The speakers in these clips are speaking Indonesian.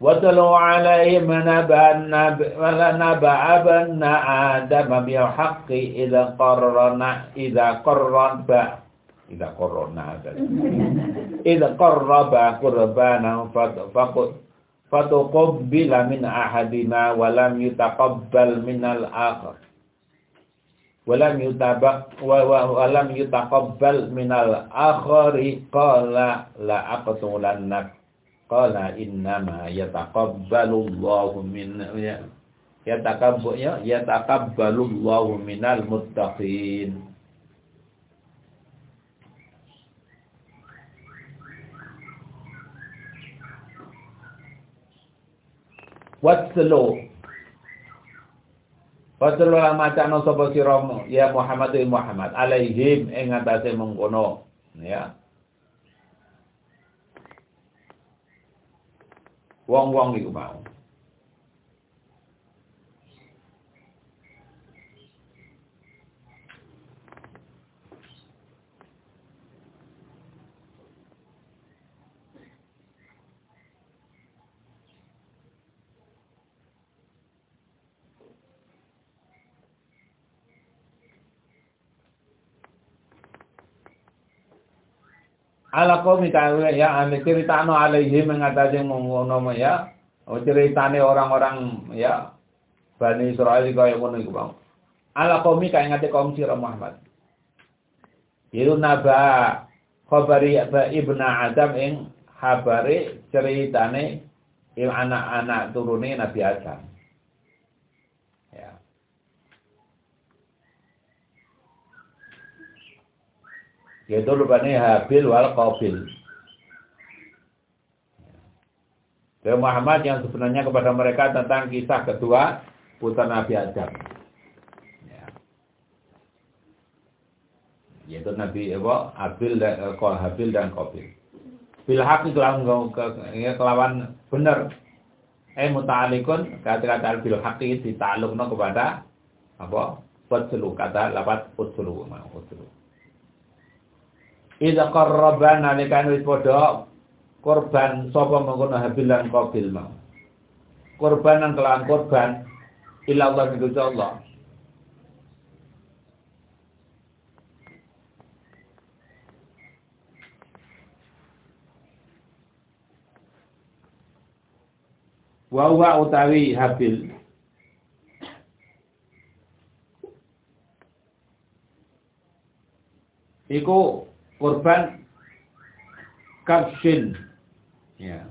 واتلو عليهم نبأ نبأ أبن آدم بالحق إذا قرنا إذا قرب إذا قرنا إذا قرب قربانا فتقبل من أحدنا ولم يتقبل من الآخر. ولم يتبق ولم يتقبل من الآخر قال لا أقتلنك. Qala innama yataqabbalullahu min ya yatakabbu ya yataqabbalullahu minal muttaqin. Watslu Watslu macana sapa sira ya Muhammad Muhammad. Alaihim ing atase mengkono ya wong-wong iku mau ala qaumi ya ane ceritano alaihi mengatasi ngono ya. Oh ceritane orang-orang ya. Bani Israel kaya ngono iku bang. Ala qaumi kaya ngate kaum sira Muhammad. Iru naba khabari ibnu Adam ing habari ceritane anak-anak turune Nabi Adam yaitu rupanya Habil wal Qabil. Dan Muhammad yang sebenarnya kepada mereka tentang kisah kedua putra Nabi Adam. Ya. Yaitu Nabi Ewa, Habil dan eh, Habil dan Qabil. Bil haq itu ya, kelawan benar. Eh muta'alikun kata-kata bil haq ditaklukno kepada apa? Utsulu kata lapat utsulu mau utsulu. Idza qarraba nalikan wis padha korban sapa mengkono Habil lan mau. Korbanan kelawan korban ila Allah Gusti Allah. Wa utawi Habil Iku korban kapsin ya.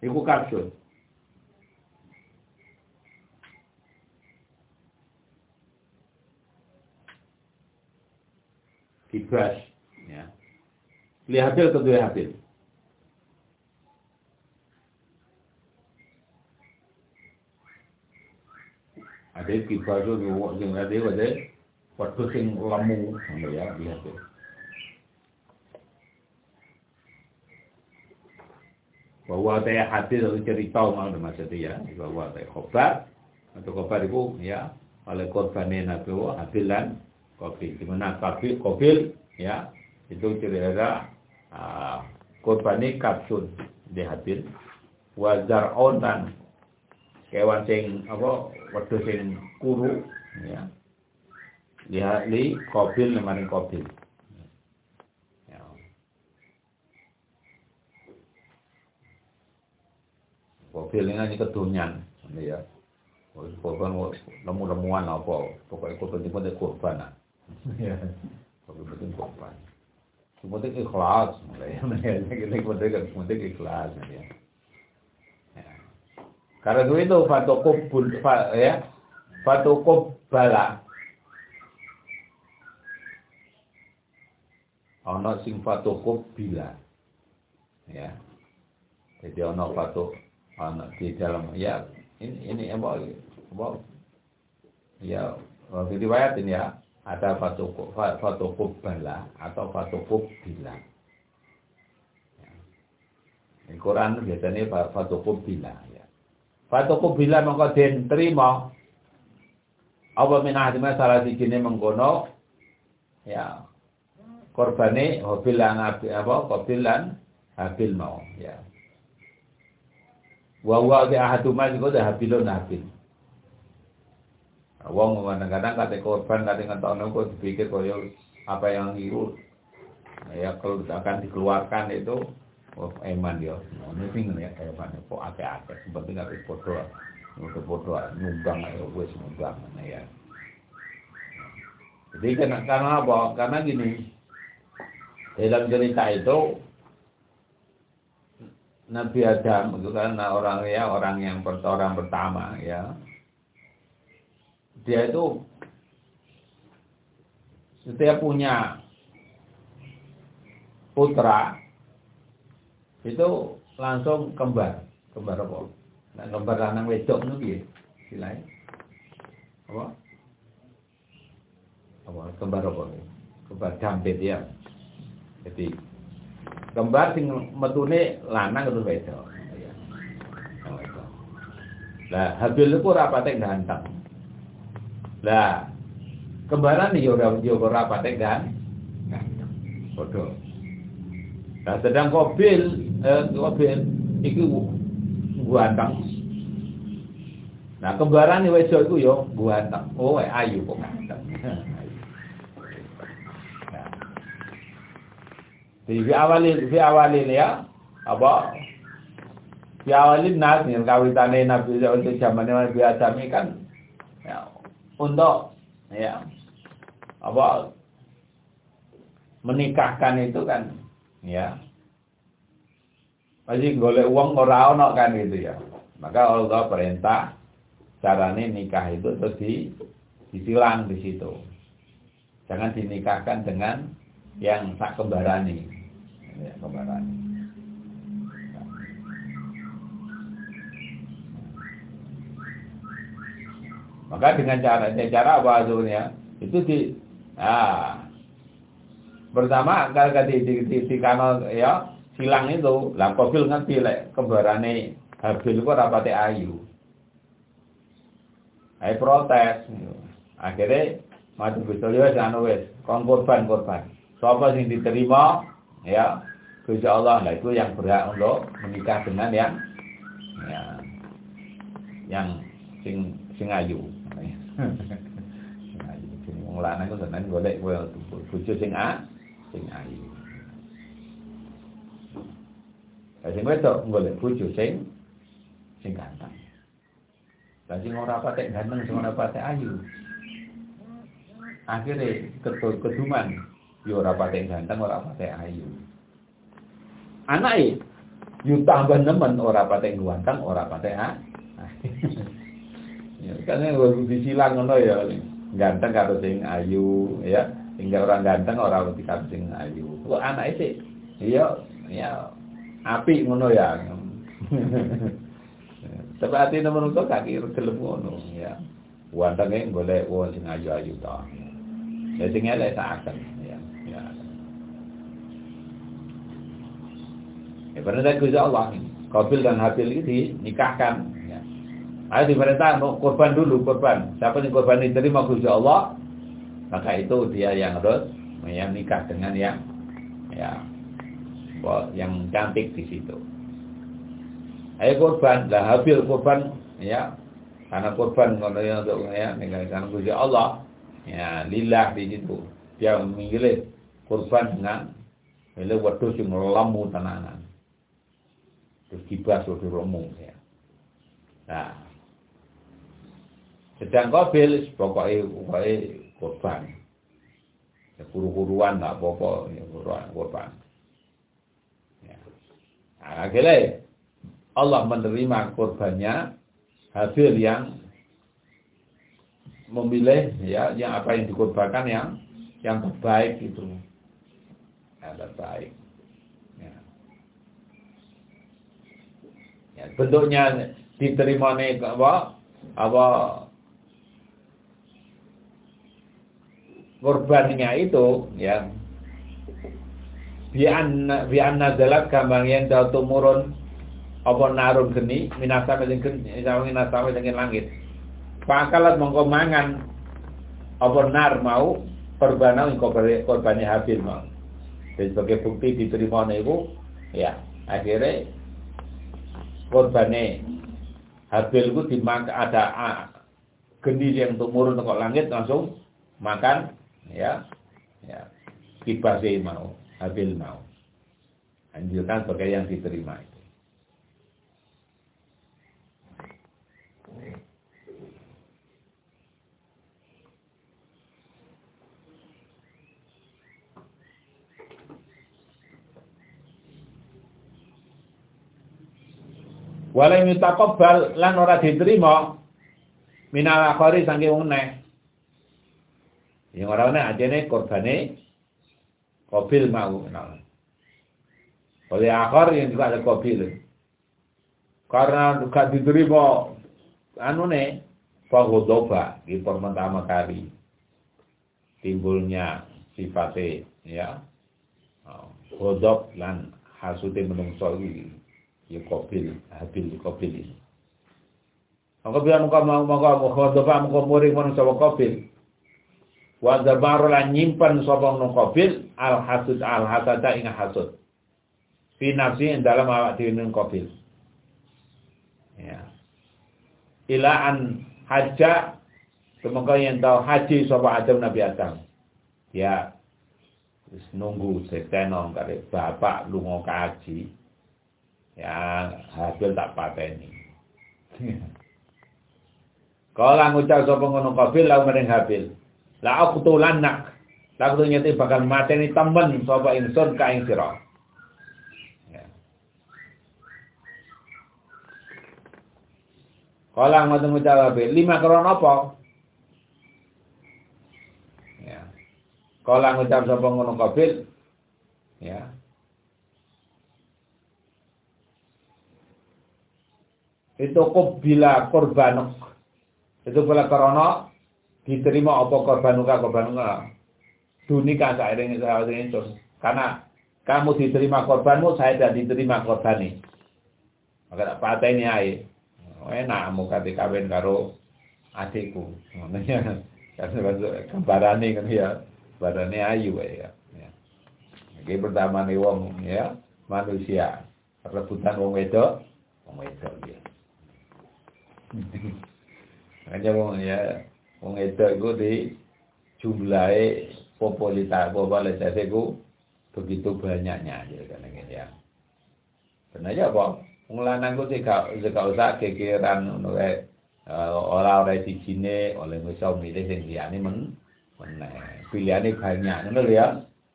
Iku kapsul kibas. Ya. Lihat hasil kedua hasil? Ada itu yang ada ada Waktu sing lemu ya lihat ya. Bahwa ada hadis atau cerita maksud maksudnya ya, bahwa ada khobar. Atau khobar itu ya oleh korbanin atau hadilan kopi. Di mana kopi kopi ya itu cerita uh, korbani kapsul di hadil wajar dan kewan sing apa wedhus sing kuru ya lihat li kobil nemarin kobil ya. kobil ini hanya kedunyan ya. Korban lemu-lemuan apa pokoknya korban itu penting korban ya. Korban penting korban. Penting ikhlas ya ini penting penting ikhlas ya. Karena itu fatokubul ya fatokubala ana sing fatokop bila ya. Jadi ana fato ana di dalam ya ini ini apa apa? Ya riwayat ini ya ada fatokop fatokop bala atau fatokop bila ya. Di Quran biasanya fatokop bila ya. Fatokop bila maka den terima apa minah salah siji mengkono? Ya korbane Habil lan apa Qabil lan Habil mau ya. Wa wa bi ahaduma iku dah habilun habil. Wong kadang-kadang kate korban kate ngetokno kok dipikir koyo apa yang itu ya kalau akan dikeluarkan itu oh, eman ya. Ini sing ya eman kok akeh-akeh seperti nggak foto. Untuk foto nyumbang ya wis nyumbang ya. Jadi karena, karena apa? Karena gini, dalam cerita itu Nabi Adam itu kan orang ya orang yang orang pertama ya. Dia itu setiap punya putra itu langsung kembar kembar apa? Nah, kembar lanang wedok itu piye? Silai apa? Apa? Kembar apa? Kembar jambet ya jadi kembar sing metune lanang itu wedok. Lah Habil itu rapate ganteng. Lah kembaran yo ora yo ora rapate kan. Padha. Lah sedang Kobil eh Kobil iku ganteng. Nah kembaran wedok iku yo ganteng. Oh ayu kok ganteng. Awalin ya, apa? Di awalin nas nih kawitane Nabi untuk zaman Nabi Adam kan ya, untuk ya apa menikahkan itu kan ya. Masih golek uang ora ono kan itu ya. Maka Allah perintah caranya nikah itu terus di disilang di situ. Jangan dinikahkan dengan yang tak kembarani ya. Maka dengan cara cara apa sebenarnya? Itu di ah pertama kalau di di, di, di kanal ya silang itu lah kofil ngerti lek kembarane Habil kok rapate ayu. Ayo protes. Akhirnya mati betul ya anu wis kon korban korban. Sapa sing diterima ya Gusti Allah lah itu yang berhak untuk menikah dengan yang ya, yang sing sing ayu. sing ayu. Sing wong lanang ku seneng golek bojo sing a sing ayu. Lah sing wedok golek bojo sing sing ganteng. Lah sing ora patek ganteng sing ora patek ayu. Akhirnya keduman, yo ora patek ganteng ora patek ayu. Anake yu tambah nemen ora patek guantang ora patek ah ya kan disilang ngono ya ganteng karo sing ayu ya. Tinggal orang ganteng ora wedi karo sing ayu. Kok anake sih iya ya api ngono ya. Tapi ati nemen kok kaki gelem ngono ya. Wantenge golek wong sing ayu-ayu ta ya sing elek tak akan Ya, perintah Gusti Allah ini. Qabil dan Habil ini dinikahkan. Ya. Ayo diperintah korban dulu, korban. Siapa yang korban diterima Gusti Allah, maka itu dia yang harus yang nikah dengan yang ya yang cantik di situ. Ayo korban, lah Habil korban ya karena korban kalau yang untuk ya meninggalkan Gusti Allah ya lillah di situ dia memilih korban dengan milih wedhus yang lamu tenanan terus kibas di romo ya. Nah, sedang kobil pokoknya pokoknya korban. Ya kuru-kuruan lah pokok ya kuruan korban. Ya. Nah, akhirnya Allah menerima korbannya hasil yang memilih ya yang apa yang dikorbankan yang yang terbaik itu yang terbaik ya, bentuknya diterima nih apa? Apa? Korbannya itu ya. Bian bian nazalat kambang yang jauh tumurun apa narun geni minasa dengan geni minasa dengan langit. Pakalat mongko mangan apa nar mau perbana korbannya habil mau. Dan sebagai bukti diterima itu ya akhirnya korbane. Habil itu dimakan ada geni yang turun ke langit langsung makan ya ya. Kibase mau Habil mau. Anjurkan sebagai yang diterima itu Wala yutaqabbal lan ora diterima minal akhari saking wong neh. Yang ora ana ajene korbane kobil mau. Oleh akhir yang juga ada kobil. Karena gak diterima anu ne fagodoba di pertama kali timbulnya sifatnya ya godok lan hasute menungso iki kobil habil ini. Maka bila muka muka muka doa muka muring mana sama kobil wa dabaru lan nyimpan sobong nong kobil al hasud al hasada ingat hasud. Fi nafsi dalam awak dhewe nang kobil ya. Ila an haja semoga yang tahu haji sapa Adam Nabi Adam. Ya. Wis nunggu seteno kare bapak lunga kaji Ya, Habil tak pateni. Kala ngucap sapa ngono Qabil lalu maring Habil. La aku tulanak. La nyete bakal mateni temen sapa ingsun ka ing sira. Ya. Kala ngoten ngucap Habil, lima krana apa? Ya. Kala ngucap sapa ngono Qabil. Ya. Itu bila korbanuk. Itu bila korona diterima apa korbanuka korbanuka. Dunika sairing sairing itu karena kamu diterima korbanmu saya tidak diterima korban ini maka tak patah ini aja enak mau kati kawin karo adikku. Makanya karena gambarane kan ya. Badannya ayu ya. Oke pertama nih wong ya. Manusia. Rebutan wong wedok wong wedok ya Makanya wong ya wong itu iku di jumlahe popularitas popularitas itu begitu banyaknya ya kan ya. Benar apa? Wong lanang ku sik gak usah kekiran ngono kae eh, ora ora sijine oleh iso milih sing liyane men meneh. Pilihane banyak ngono ya.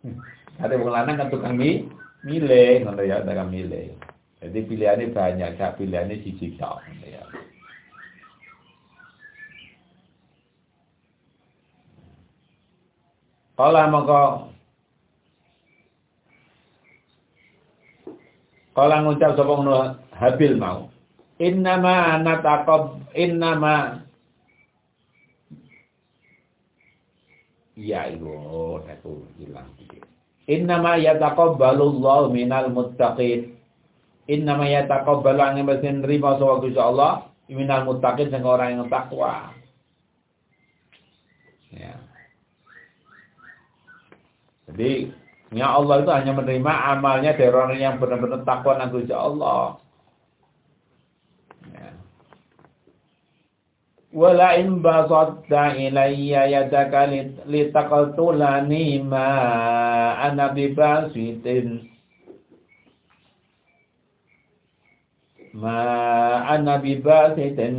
Kate wong lanang kan tukang mi milih ngono ya, tukang milih. Jadi pilihannya banyak, gak pilihannya siji tok ya. Kala maka Kala ngucap sapa ngono Habil mau. Innama nataqab innama Ya ibu, aku hilang sedikit. Innama yataqabbalullahu minal muttaqin. Innama yataqabbalu ang mesin nerima sapa Gusti Allah minal muttaqin sing orang yang takwa. Ya. Jadi ya Allah itu hanya menerima amalnya dari orang yang benar-benar takwa nanti Allah. Ya. Wala in basatta ilayya yadaka litaqtulani ma ana bibasitin ma ana bibasitin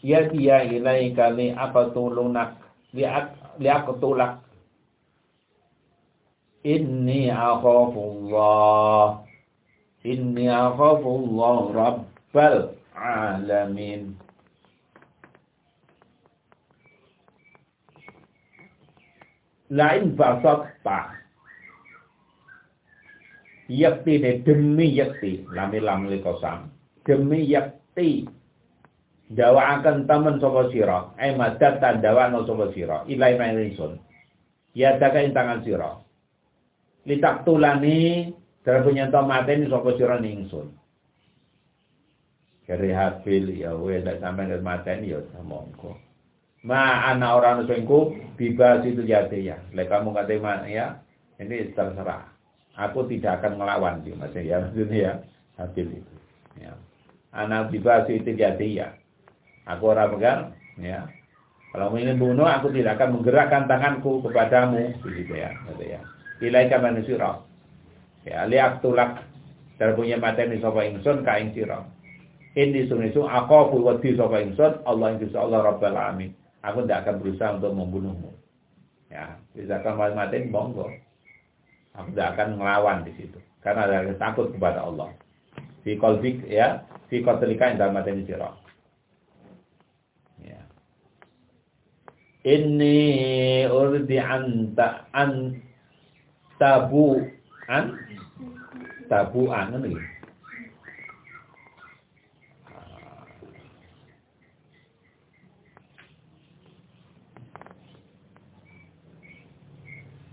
yadiya ilayka li aqtulunak li aqtulak Inni akhafullah. Inni akhafullah Rabbal alamin. Lain basakta. Yakti ne demi yakti. Lami lam kosam. Demi yakti. Dawa akan taman sopa siro. Eh madatan dawa no sopa siro. Ilai main rinsun. Ya daga intangan siro litak tulani dalam penyentuh mati ini sapa sira ningsun kari habil ya wes nek sampean ke mati ya monggo ma ana orang sengku bibas itu jati ya lek kamu kata ya ini terserah aku tidak akan melawan sih mas ya maksudnya ya habil itu ya anak bibas itu ya. Aku orang pegang, ya. Kalau ingin bunuh, aku tidak akan menggerakkan tanganku kepadamu, begitu ya, gitu ya. Ilaika manusira. Ya, liak tulak terpunya materi sapa ingsun ka ing sira. Ini sunisu aku wedi sapa ingsun Allah ing Allah Rabbul Alamin. Aku tidak akan berusaha untuk membunuhmu. Ya, bisa kan mati monggo. Aku tidak akan melawan di situ. Karena ada takut kepada Allah. Fi qalbik ya, fi qatlika inda mateni sira. Ya. Inni urdi anta an tabu. An tabu an ini.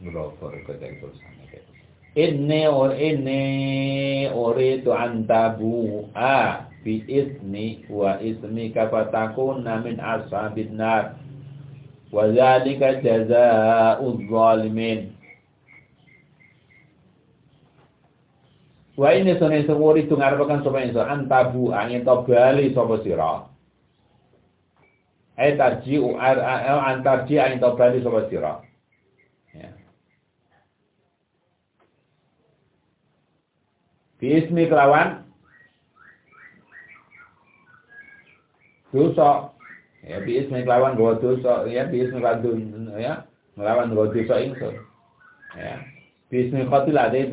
Nuroko ikut Inni or inni uridu an tabu'a bi ismi wa ismi kafatakuna min ashabin nar. Wa zalika jazaa'uz zalimin Wa ini sune sewuri tungarpakan sapa ingsun antabu angin to bali sapa sira. Ai tarji u antarji angin to bali sapa sira. Bismi kelawan dosa. Ya bismi kelawan gawa dosa, ya bismi kelawan ya melawan gawa dosa ingsun. Ya. Bismi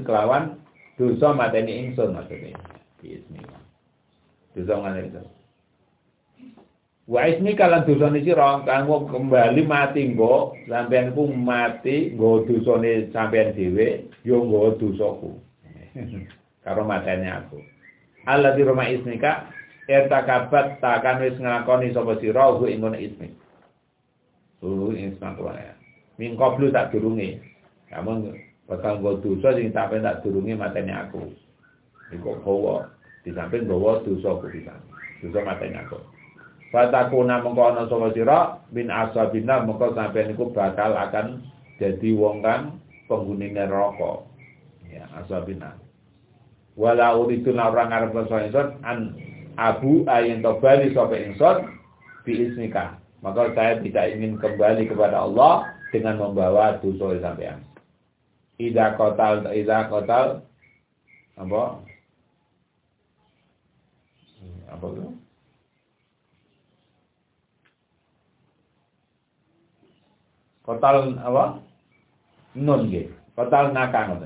kelawan dosa mateni ingsun maksudnya. Bismi. Dosa ngene itu. Wa ismi kalan dosane sira kanggo kembali mati nggo sampean ku mati nggo dosane sampean dhewe yo nggo dosaku. karo matene aku Allah di rumah ismika kabat takkan wis nglakoni sapa sira hu ing ngono ismi hu isma ya min qablu tak durunge kamu bakal nggo dosa sing sampe tak durunge matene aku. Iku bawa di samping bawa dosa aku bisa dosa matene aku. Fatakuna mengko ana sapa sira? Bin asabina mengko sampeyan niku bakal akan jadi wong kang penghuni neraka ya asabina. Wala uridu orang arep basa ingsun an abu tobali sapa ingsun bi ismika maka saya tidak ingin kembali kepada Allah dengan membawa dosa sampean ida kotal ida kotal. Apa? Apa itu kotal apa? Nun nggih kotal nakang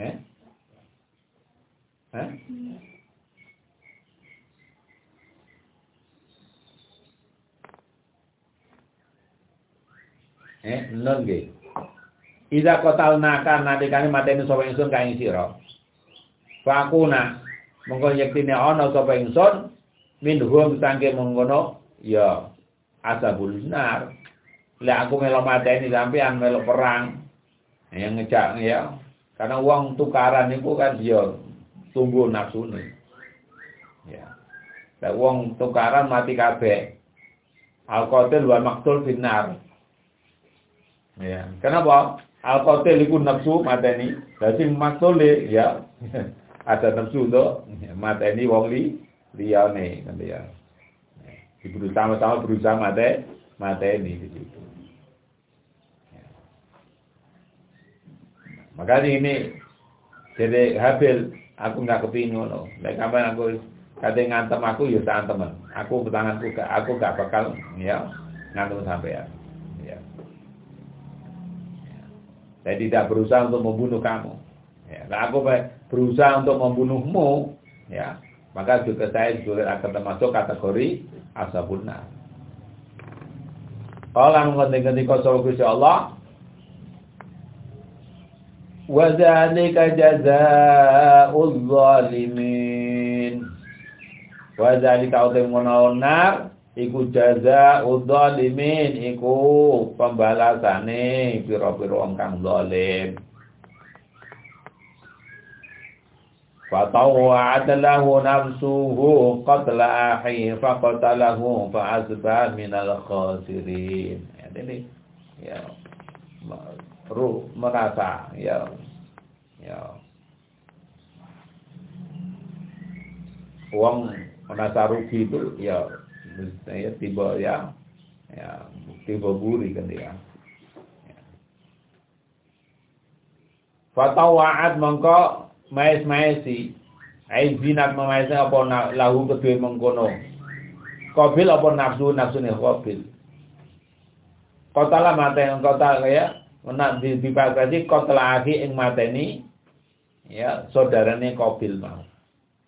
eh Hah? Eh, nun nggih. Ida kotal naka nalikane mateni sapa ingsun ka ing sira. Fakuna monggo yektine ana sapa ingsun minhum sangke mengkono ya asabul nar. Lek aku melo mateni sampean melo perang. Yang ngejak ya. Karena uang tukaran itu kan dia tumbuh nafsu nih. Ya. Lah wong tukaran mati kabeh. Al qatil wal maktul finnar. Ya. Kenapa? Al qatil iku nafsu mateni. Lah sing ya ada nafsu to mateni wong li liyane kan ya. Berusaha sama-sama berusaha mate mateni di situ. Ya. Makanya ini jadi Habil aku nggak kepingin ngono lek kapan aku kate ngantem aku ya tak temen aku tanganku aku gak bakal ya ngantem sampean ya saya tidak berusaha untuk membunuh kamu ya nah, aku berusaha untuk membunuhmu ya maka juga saya juga akan termasuk kategori ashabun nar Kala mengenai kau Gusti Allah وذلك جزاء الظالمين وذلك utem nar iku jaza udzalimin iku pembalasane pira-pira wong kang zalim. Fa lahu nafsuhu qatla ahi fa fa'asba fa min al khasirin. Ya ini ya ru merasa ya ya. Uang merasa rugi itu ya ya tiba ya ya tiba buri kan dia. Fatawa'at mongko mais-maisi ai zinat memaisi apa lahu kedue mengkono. Qabil apa nafsu nafsu nih qabil. Kota lah mate kota ya menak di dipagasi kota lagi ing mateni ya saudarane qabil mau.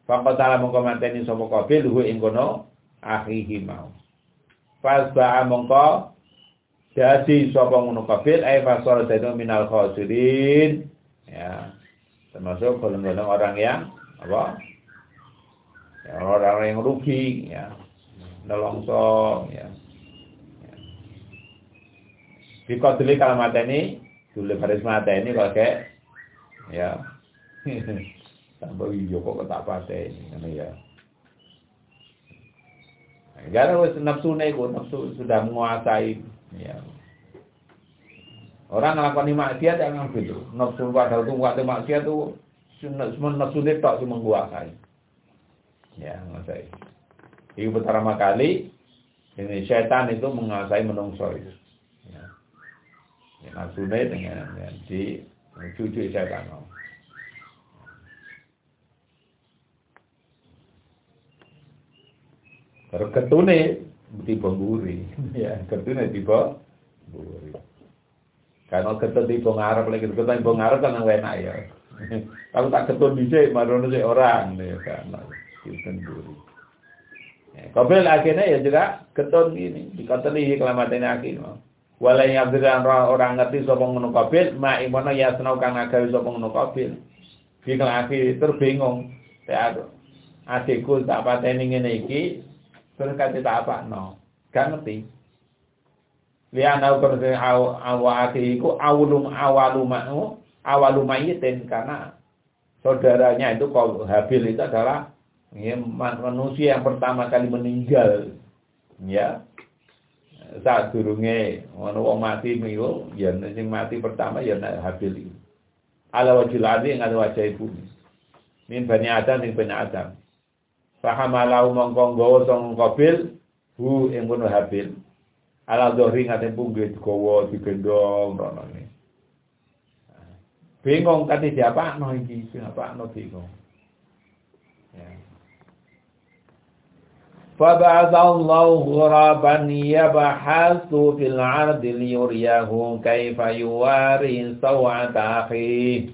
Fakotala mongko mateni sapa qabil hu ing kono akhihi mau. Pas ba'a mongko jadi sapa ngono qabil ai fasara dadi minal khosirin ya termasuk golongan orang yang apa? Ya, orang yang rugi ya. Nelongso ya. Di koduli kalau mata ini dulu baris mata ini pakai ya. Tambah hijau kok tak pakai ini ya Wis nafsu nego nafsu sudah menguasai ya. Orang ngelakukan maksiat jangan gitu. Nafsu padahal itu waktu maksiat itu nafsu tok cuma menguasai. Ya, menguasai. Itu pertama kali ini setan itu menguasai menungso itu. Ya, nafsune dengan ya, di cucu setan. Terus ketune tiba buri, ya ketune tiba buri. Karena ketut tiba ngarep lagi, ketut tiba ngarep kan yang enak ya. Kalau tak ketut bisa, marono si orang, ya kan, itu buri. Ya, Kabil akhirnya ya juga ketun gini, dikoteli kelamatnya akhirnya. Walai abdiran orang ngerti sopong ngono kabil, ma imono ya senau kang agawi sopong ngono kabil. Bikal akhir terbingung. Ya adikku tak pateni ngene iki, terus kate tak apa no. Gak ngerti. Lian au kerse aw awati iku awalum awaluma awaluma yitin karena saudaranya itu kalau Habil itu adalah ya, manusia yang pertama kali meninggal ya saat durunge ono mati miku ya sing mati pertama ya Habil. Ala wajil ing ada wajah ibu. Min bani Adam ing bani Adam. Fahamalau mongko nggawa sing Qabil hu ing kono Habil. Ala dohri ngate punggih digawa digendong rono ne. Bingung kate siapa no iki, siapa no bingung. Ya. فبعث الله غرابا يبحث في العرض ليريه كيف يواري سوعة أخيه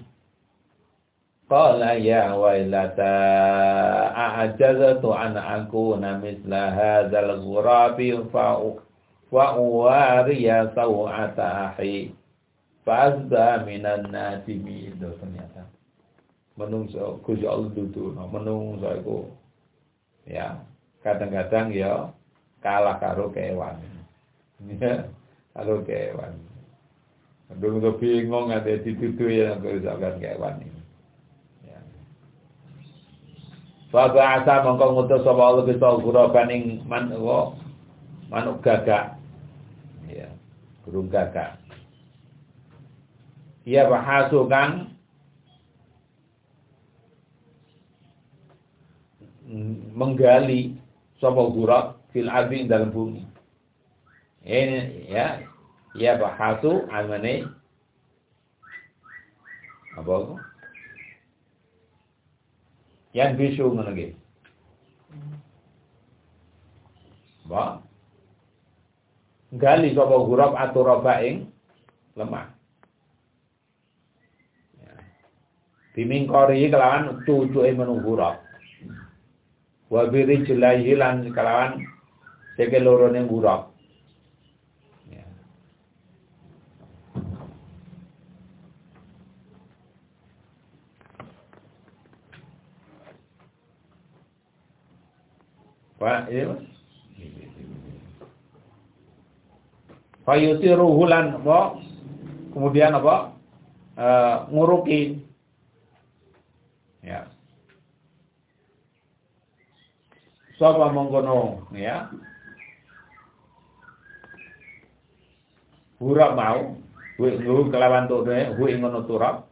Qala ya wailata a'ajazatu an akuna misla hadzal ghurabi fa wa wariya sawata ahi fazda minan natimi itu ternyata. Menungso Gusti Allah dudu menungso iku. Ya kadang-kadang ya kalah karo kewan. Ya karo kewan. Dulu bingung ada ditutu ya, kalau usahakan kewan ini. Asa mongko ngutus sapa Allah Gusti guraban ing man manuk gagak. Ya, burung gagak. Ia bahasu kan menggali sapa gurab fil ardi dalam bumi. Ini ya ya bahasu amane apa itu? Yang bisu ngono iki. Ba gali sapa gurab atau roba ing lemah. Ya. Dimingkori kelawan cucuke menunggu gurab wa biri julahi lan kelawan seke lorone burak ya. Pak, ini mas. Fayutiru hulan apa? Kemudian apa? Uh, nguruki. Ya. sapa mengkono ya hurap mau gue nguru kelawan tuh deh gue ngono turap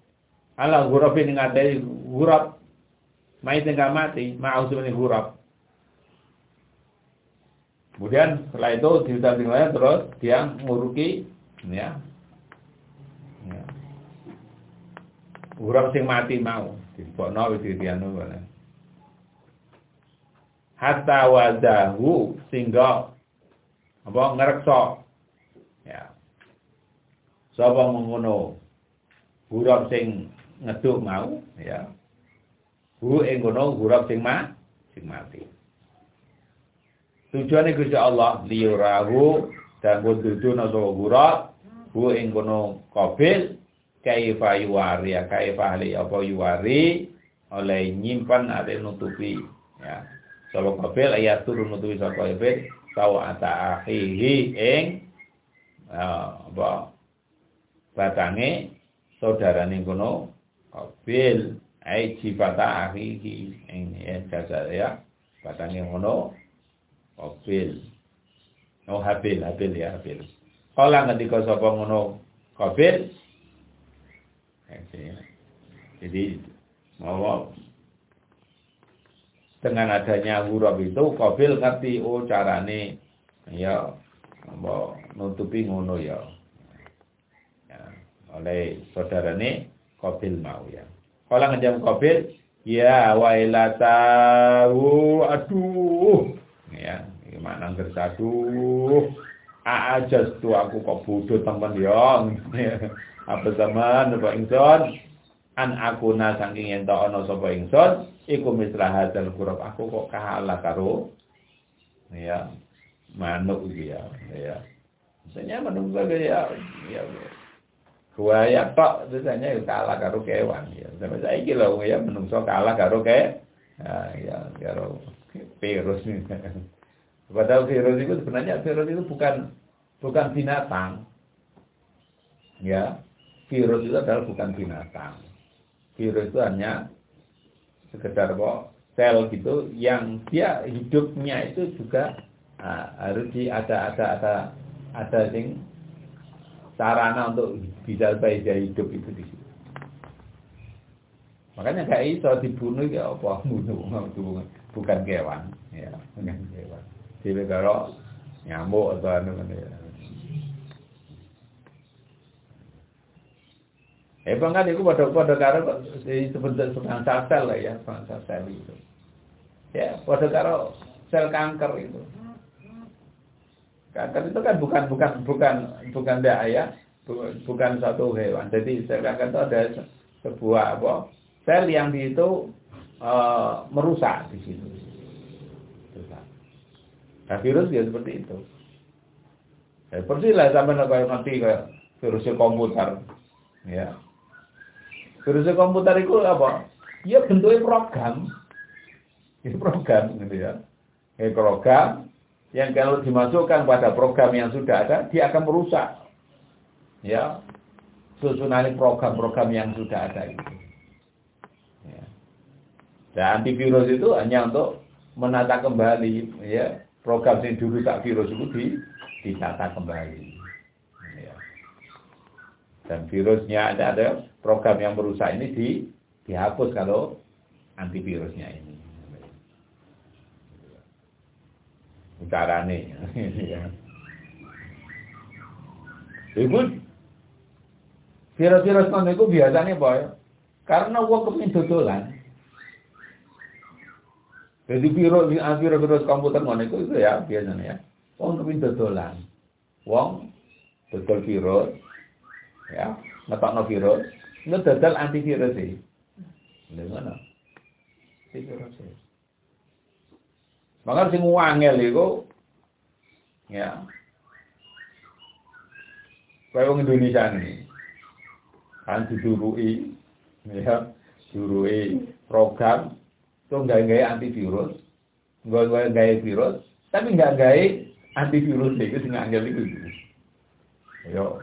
ala hurap ini ngatai hurap mayit yang mati, mau sebenarnya huruf. Kemudian setelah itu di samping lain terus dia nguruki ya. ya. Huruf sing mati mau dibokno wis dianu ngono. Hatta wadahu sehingga apa ngerekso ya. Sapa mengono huruf sing ngeduk mau ya. Hu ing kono sing ma sing mati. Tujuannya Gusti Allah liyurahu dan buntutu naso gura bu ing kono qabil kaifa yuwari ya kaifa ahli apa yuwari oleh nyimpan ada nutupi ya. Sapa qabil ayat turun nutupi sapa qabil ata akhihi ing apa batange saudarane kono qabil ai sifata akhihi ing ya ya batange ngono Qabil. Oh Habil, Habil ya Habil. Kala ngendika sapa ngono Qabil. Jadi mau dengan adanya huruf itu Qabil ngerti oh carane ya mau nutupi ngono ya. ya oleh saudarane Qabil mau ya. Kala ngejam Qabil ya wailatahu aduh ya gimana bersatu ajas tuh aku kok bodoh teman ya apa zaman apa ingsun? An aku na saking yen ono sapa ingsun iku misra hadzal qurab aku kok kalah karo ya manuk ya ya. Misalnya menunggu ya ya. Buaya tok biasanya ya kalah karo kewan ya. Sampai saya kira ya menungso kalah karo ke ya ya karo virus. nih. Padahal virus itu sebenarnya virus itu bukan bukan binatang. Ya, virus itu adalah bukan binatang. Virus itu hanya sekedar kok sel gitu yang dia hidupnya itu juga uh, harus di ada ada ada ada sing sarana untuk bisa baik hidup itu di situ. Makanya kayak itu dibunuh ya apa bunuh bukan kewan ya bukan kewan jadi kalau nyamuk atau anu kan ya Eh bangga itu pada pada karo sebentar sebangsa sel lah ya, sebangsa sel itu. Ya, pada karo sel kanker itu. Kanker itu kan bukan bukan bukan bukan daya, bukan satu hewan. Jadi sel kanker itu ada sebuah apa? Sel yang di itu uh, merusak di situ. Nah virus ya seperti itu. Ya, persis lah sama nanti kayak virus komputer. Ya. Virus komputer itu apa? Ya bentuknya program. Ini program gitu ya. Ini program yang kalau dimasukkan pada program yang sudah ada, dia akan merusak. Ya. Susunan program-program yang sudah ada itu. Ya. Dan antivirus itu hanya untuk menata kembali ya program yang dulu tak virus itu di, ditata kembali. Ya. Dan virusnya ada ada program yang merusak ini di, dihapus kalau antivirusnya ini. Carane. ya. Iku virus-virus non itu biasanya boy, karena uang kepingin dodolan, jadi virus virus virus komputer ngono itu, itu ya biasanya ya. Wong tapi dodolan. Wong dodol virus ya, ngetokno virus, itu dodol antivirus sih. Lha ngono. Antivirus sih. Maka sing wangel iku ya. Kaya wong Indonesia ini kan didurui ya, durui program Tuh nggak gaya antivirus, nggak gaya virus, tapi nggak gaya antivirus itu sing angel itu. Yo,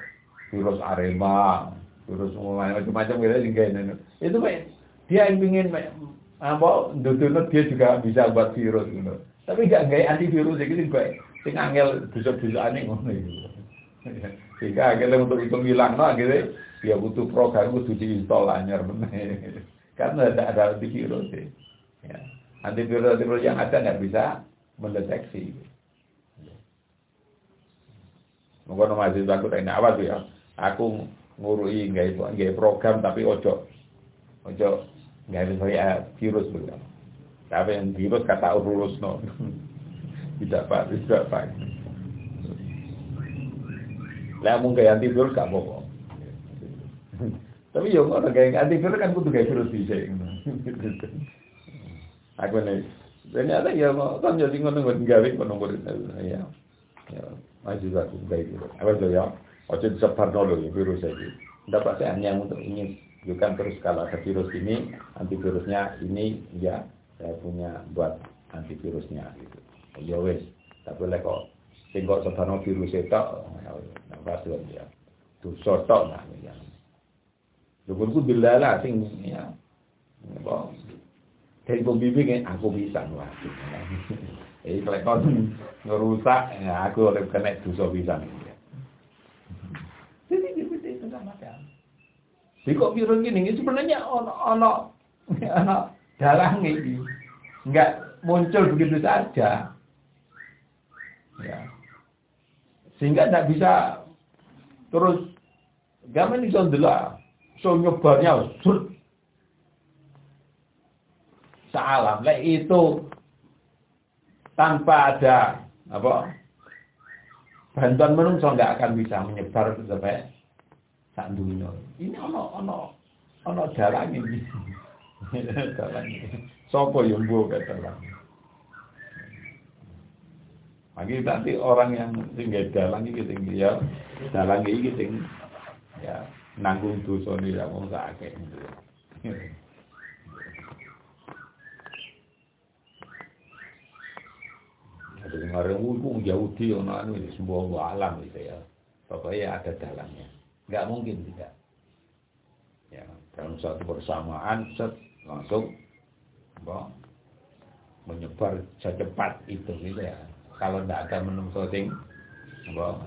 virus arema, virus macam-macam gitu sing gaya itu pak dia yang ingin apa duduk dia juga bisa buat virus gitu. Tapi nggak gaya antivirus itu sing baik, sing angel busuk-busuk aneh ngono itu. Sehingga akhirnya untuk itu hilang, no, akhirnya dia butuh program, butuh diinstal anyar benar. Karena ada ada antivirus sih. Ya. Antivirus yang ada nggak bisa mendeteksi. Mungkin mahasiswa aku tanya apa tuh ya? Aku ngurui nggak itu nggak program tapi ojo ojo nggak ada saya virus begitu. Tapi yang virus kata urus no. tidak pak, tidak pak. Lah mung kayak antivirus gak apa-apa. Tapi yo ngono kayak antivirus kan kudu kayak virus bisa. Aku nih ternyata ya kan jadi ngono ngono gawe ngono ya. Ya, masih aku kayak gitu. Apa tuh ya? Ojo disebar dulu ya virus ini. Dapat saya hanya untuk ingin bukan terus kalau ada virus ini, antivirusnya ini ya saya punya buat antivirusnya gitu. Ya wes, tapi lek kok sing kok virus itu nambah tuh ya tuh sotok nah ya Lupun ku dilala sing ya apa dari pembimbing aku bisa lah eh kalau ngerusak ya aku oleh kena dosa bisa jadi itu sama kan jadi kok virus gini sebenarnya ono ono darah ini. Nggak muncul begitu saja. Ya. Sehingga tidak bisa terus gamen iso ndelok so nyebarnya sur salam lah itu tanpa ada apa bantuan menungso nggak akan bisa menyebar sampai sak dunia. Ini ono ono ono dalang ini dalang sopo yang bu kata lagi nanti orang yang tinggal dalang ini tinggi ya, dalang ini tinggi ya nanggung dosa ini ya mau sakit. Yang orang wuku Yahudi orang ini semua alam gitu ya. Pokoknya ada dalangnya. Enggak mungkin tidak. Ya, dalam satu bersamaan set langsung bah, menyebar secepat itu gitu ya kalau tidak ada menungso sing apa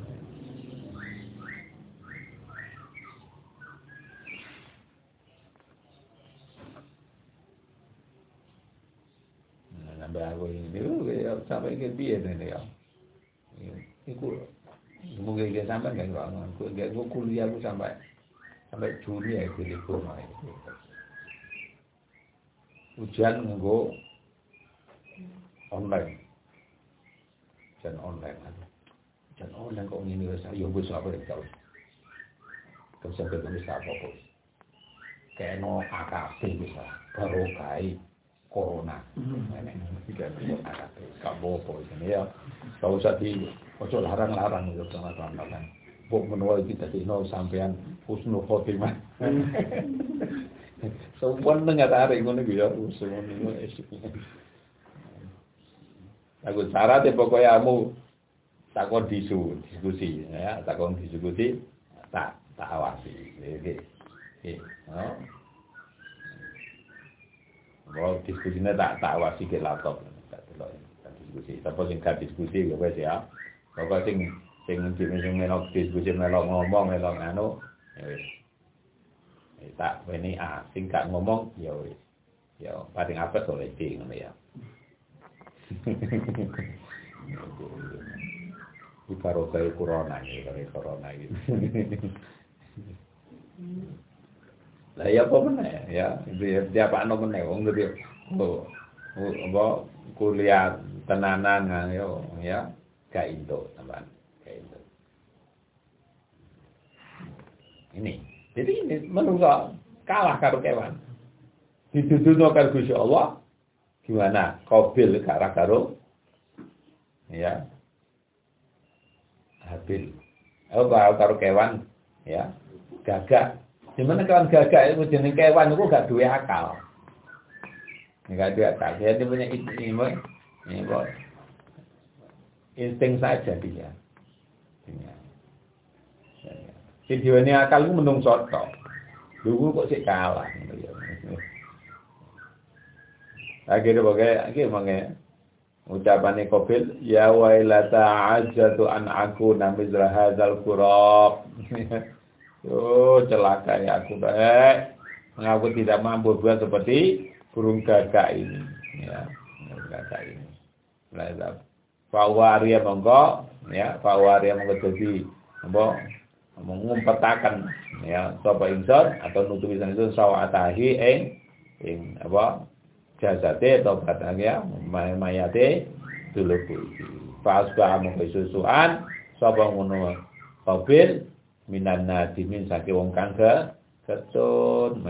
nambah aku ini sampai ke biar ini ya? Iku mungkin dia sampai nggak nggak aku nggak aku kuliah aku sampai sampai Juli ya di rumah itu ujian nggak online. Dan online aja dan online kok ini saya yo wis apa ya tau terus sampai tulis apa kok? Kayak no AKP bisa baru kai corona. Mm-hmm. Kabopo ini ya. Kau usah di ojo larang-larang yo sama sampean. Bu menawa iki dadi no sampean husnul khotimah. Mm-hmm. Sampun dengar arek ngono iki ya husnul. Aku syarat e pokoke amu takon disu diskusi ya, takon diskusi tak tak awasi. Oke. Nggih. Kalau diskusinya tak tak awasi ke laptop. Tak delok tak diskusi. Tapi sing gak diskusi ya wes ya. Pokoknya sing sing sing melok diskusi melok ngomong melok anu tak ini ah sing gak ngomong ya wes ya paling apa soleh ngono ya. Di kayak corona ini, kayak corona gitu. Lah ya apa meneh ya, dia apa no meneh wong gede. Oh, apa kuliah tenanan yo ya gak indo teman, gak indo. Ini, jadi ini menungso kalah karo kewan. Dituduhno karo Gusti Allah, Gimana? Kobil karo karo ya. Habil. Oh, karo kewan ya. Gagak. Gimana kewan gagak itu jeneng kewan itu gak duwe akal. Enggak duwe akal. Dia punya ini kok insting saja dia. Ya. Sing diweni akal itu menungso tok. Dulu kok sih kalah gitu ya. Akhirnya pakai akhirnya pakai ucapan kobil ya wailata ajatu an aku namizra hadzal kurab. oh celaka ya aku baik mengaku tidak mampu buat seperti burung gagak ini. Ya kata ini. Mulai Fawaria mongko ya fawaria mongko jadi apa mengumpetakan ya sapa ingsun atau nutupi itu sawatahi ing ing apa jasate atau batang ya mayate dulu pas ba mongko susuan sapa ngono qabil minan nadimin saking wong kang ke ketun